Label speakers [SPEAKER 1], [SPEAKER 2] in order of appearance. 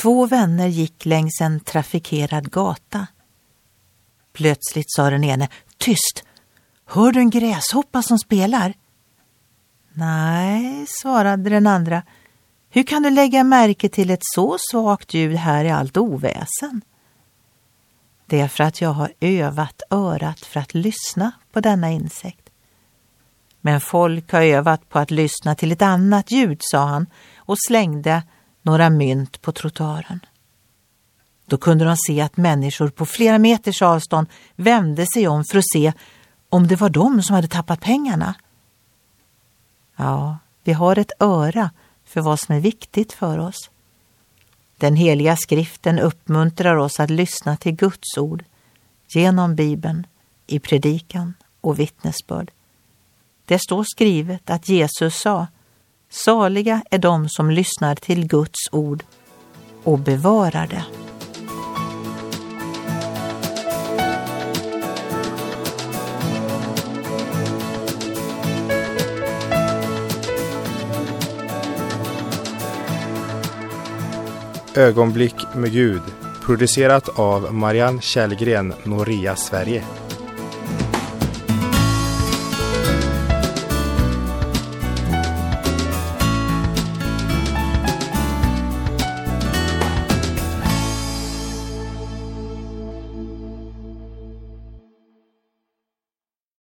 [SPEAKER 1] Två vänner gick längs en trafikerad gata. Plötsligt sa den ene, tyst, hör du en gräshoppa som spelar? Nej, svarade den andra, hur kan du lägga märke till ett så svagt ljud här i allt oväsen? Det är för att jag har övat örat för att lyssna på denna insekt. Men folk har övat på att lyssna till ett annat ljud, sa han och slängde några mynt på trottoaren. Då kunde de se att människor på flera meters avstånd vände sig om för att se om det var de som hade tappat pengarna. Ja, vi har ett öra för vad som är viktigt för oss. Den heliga skriften uppmuntrar oss att lyssna till Guds ord genom Bibeln, i predikan och vittnesbörd. Det står skrivet att Jesus sa Saliga är de som lyssnar till Guds ord och bevarar det.
[SPEAKER 2] Ögonblick med Gud producerat av Marianne Källgren, Noria Sverige.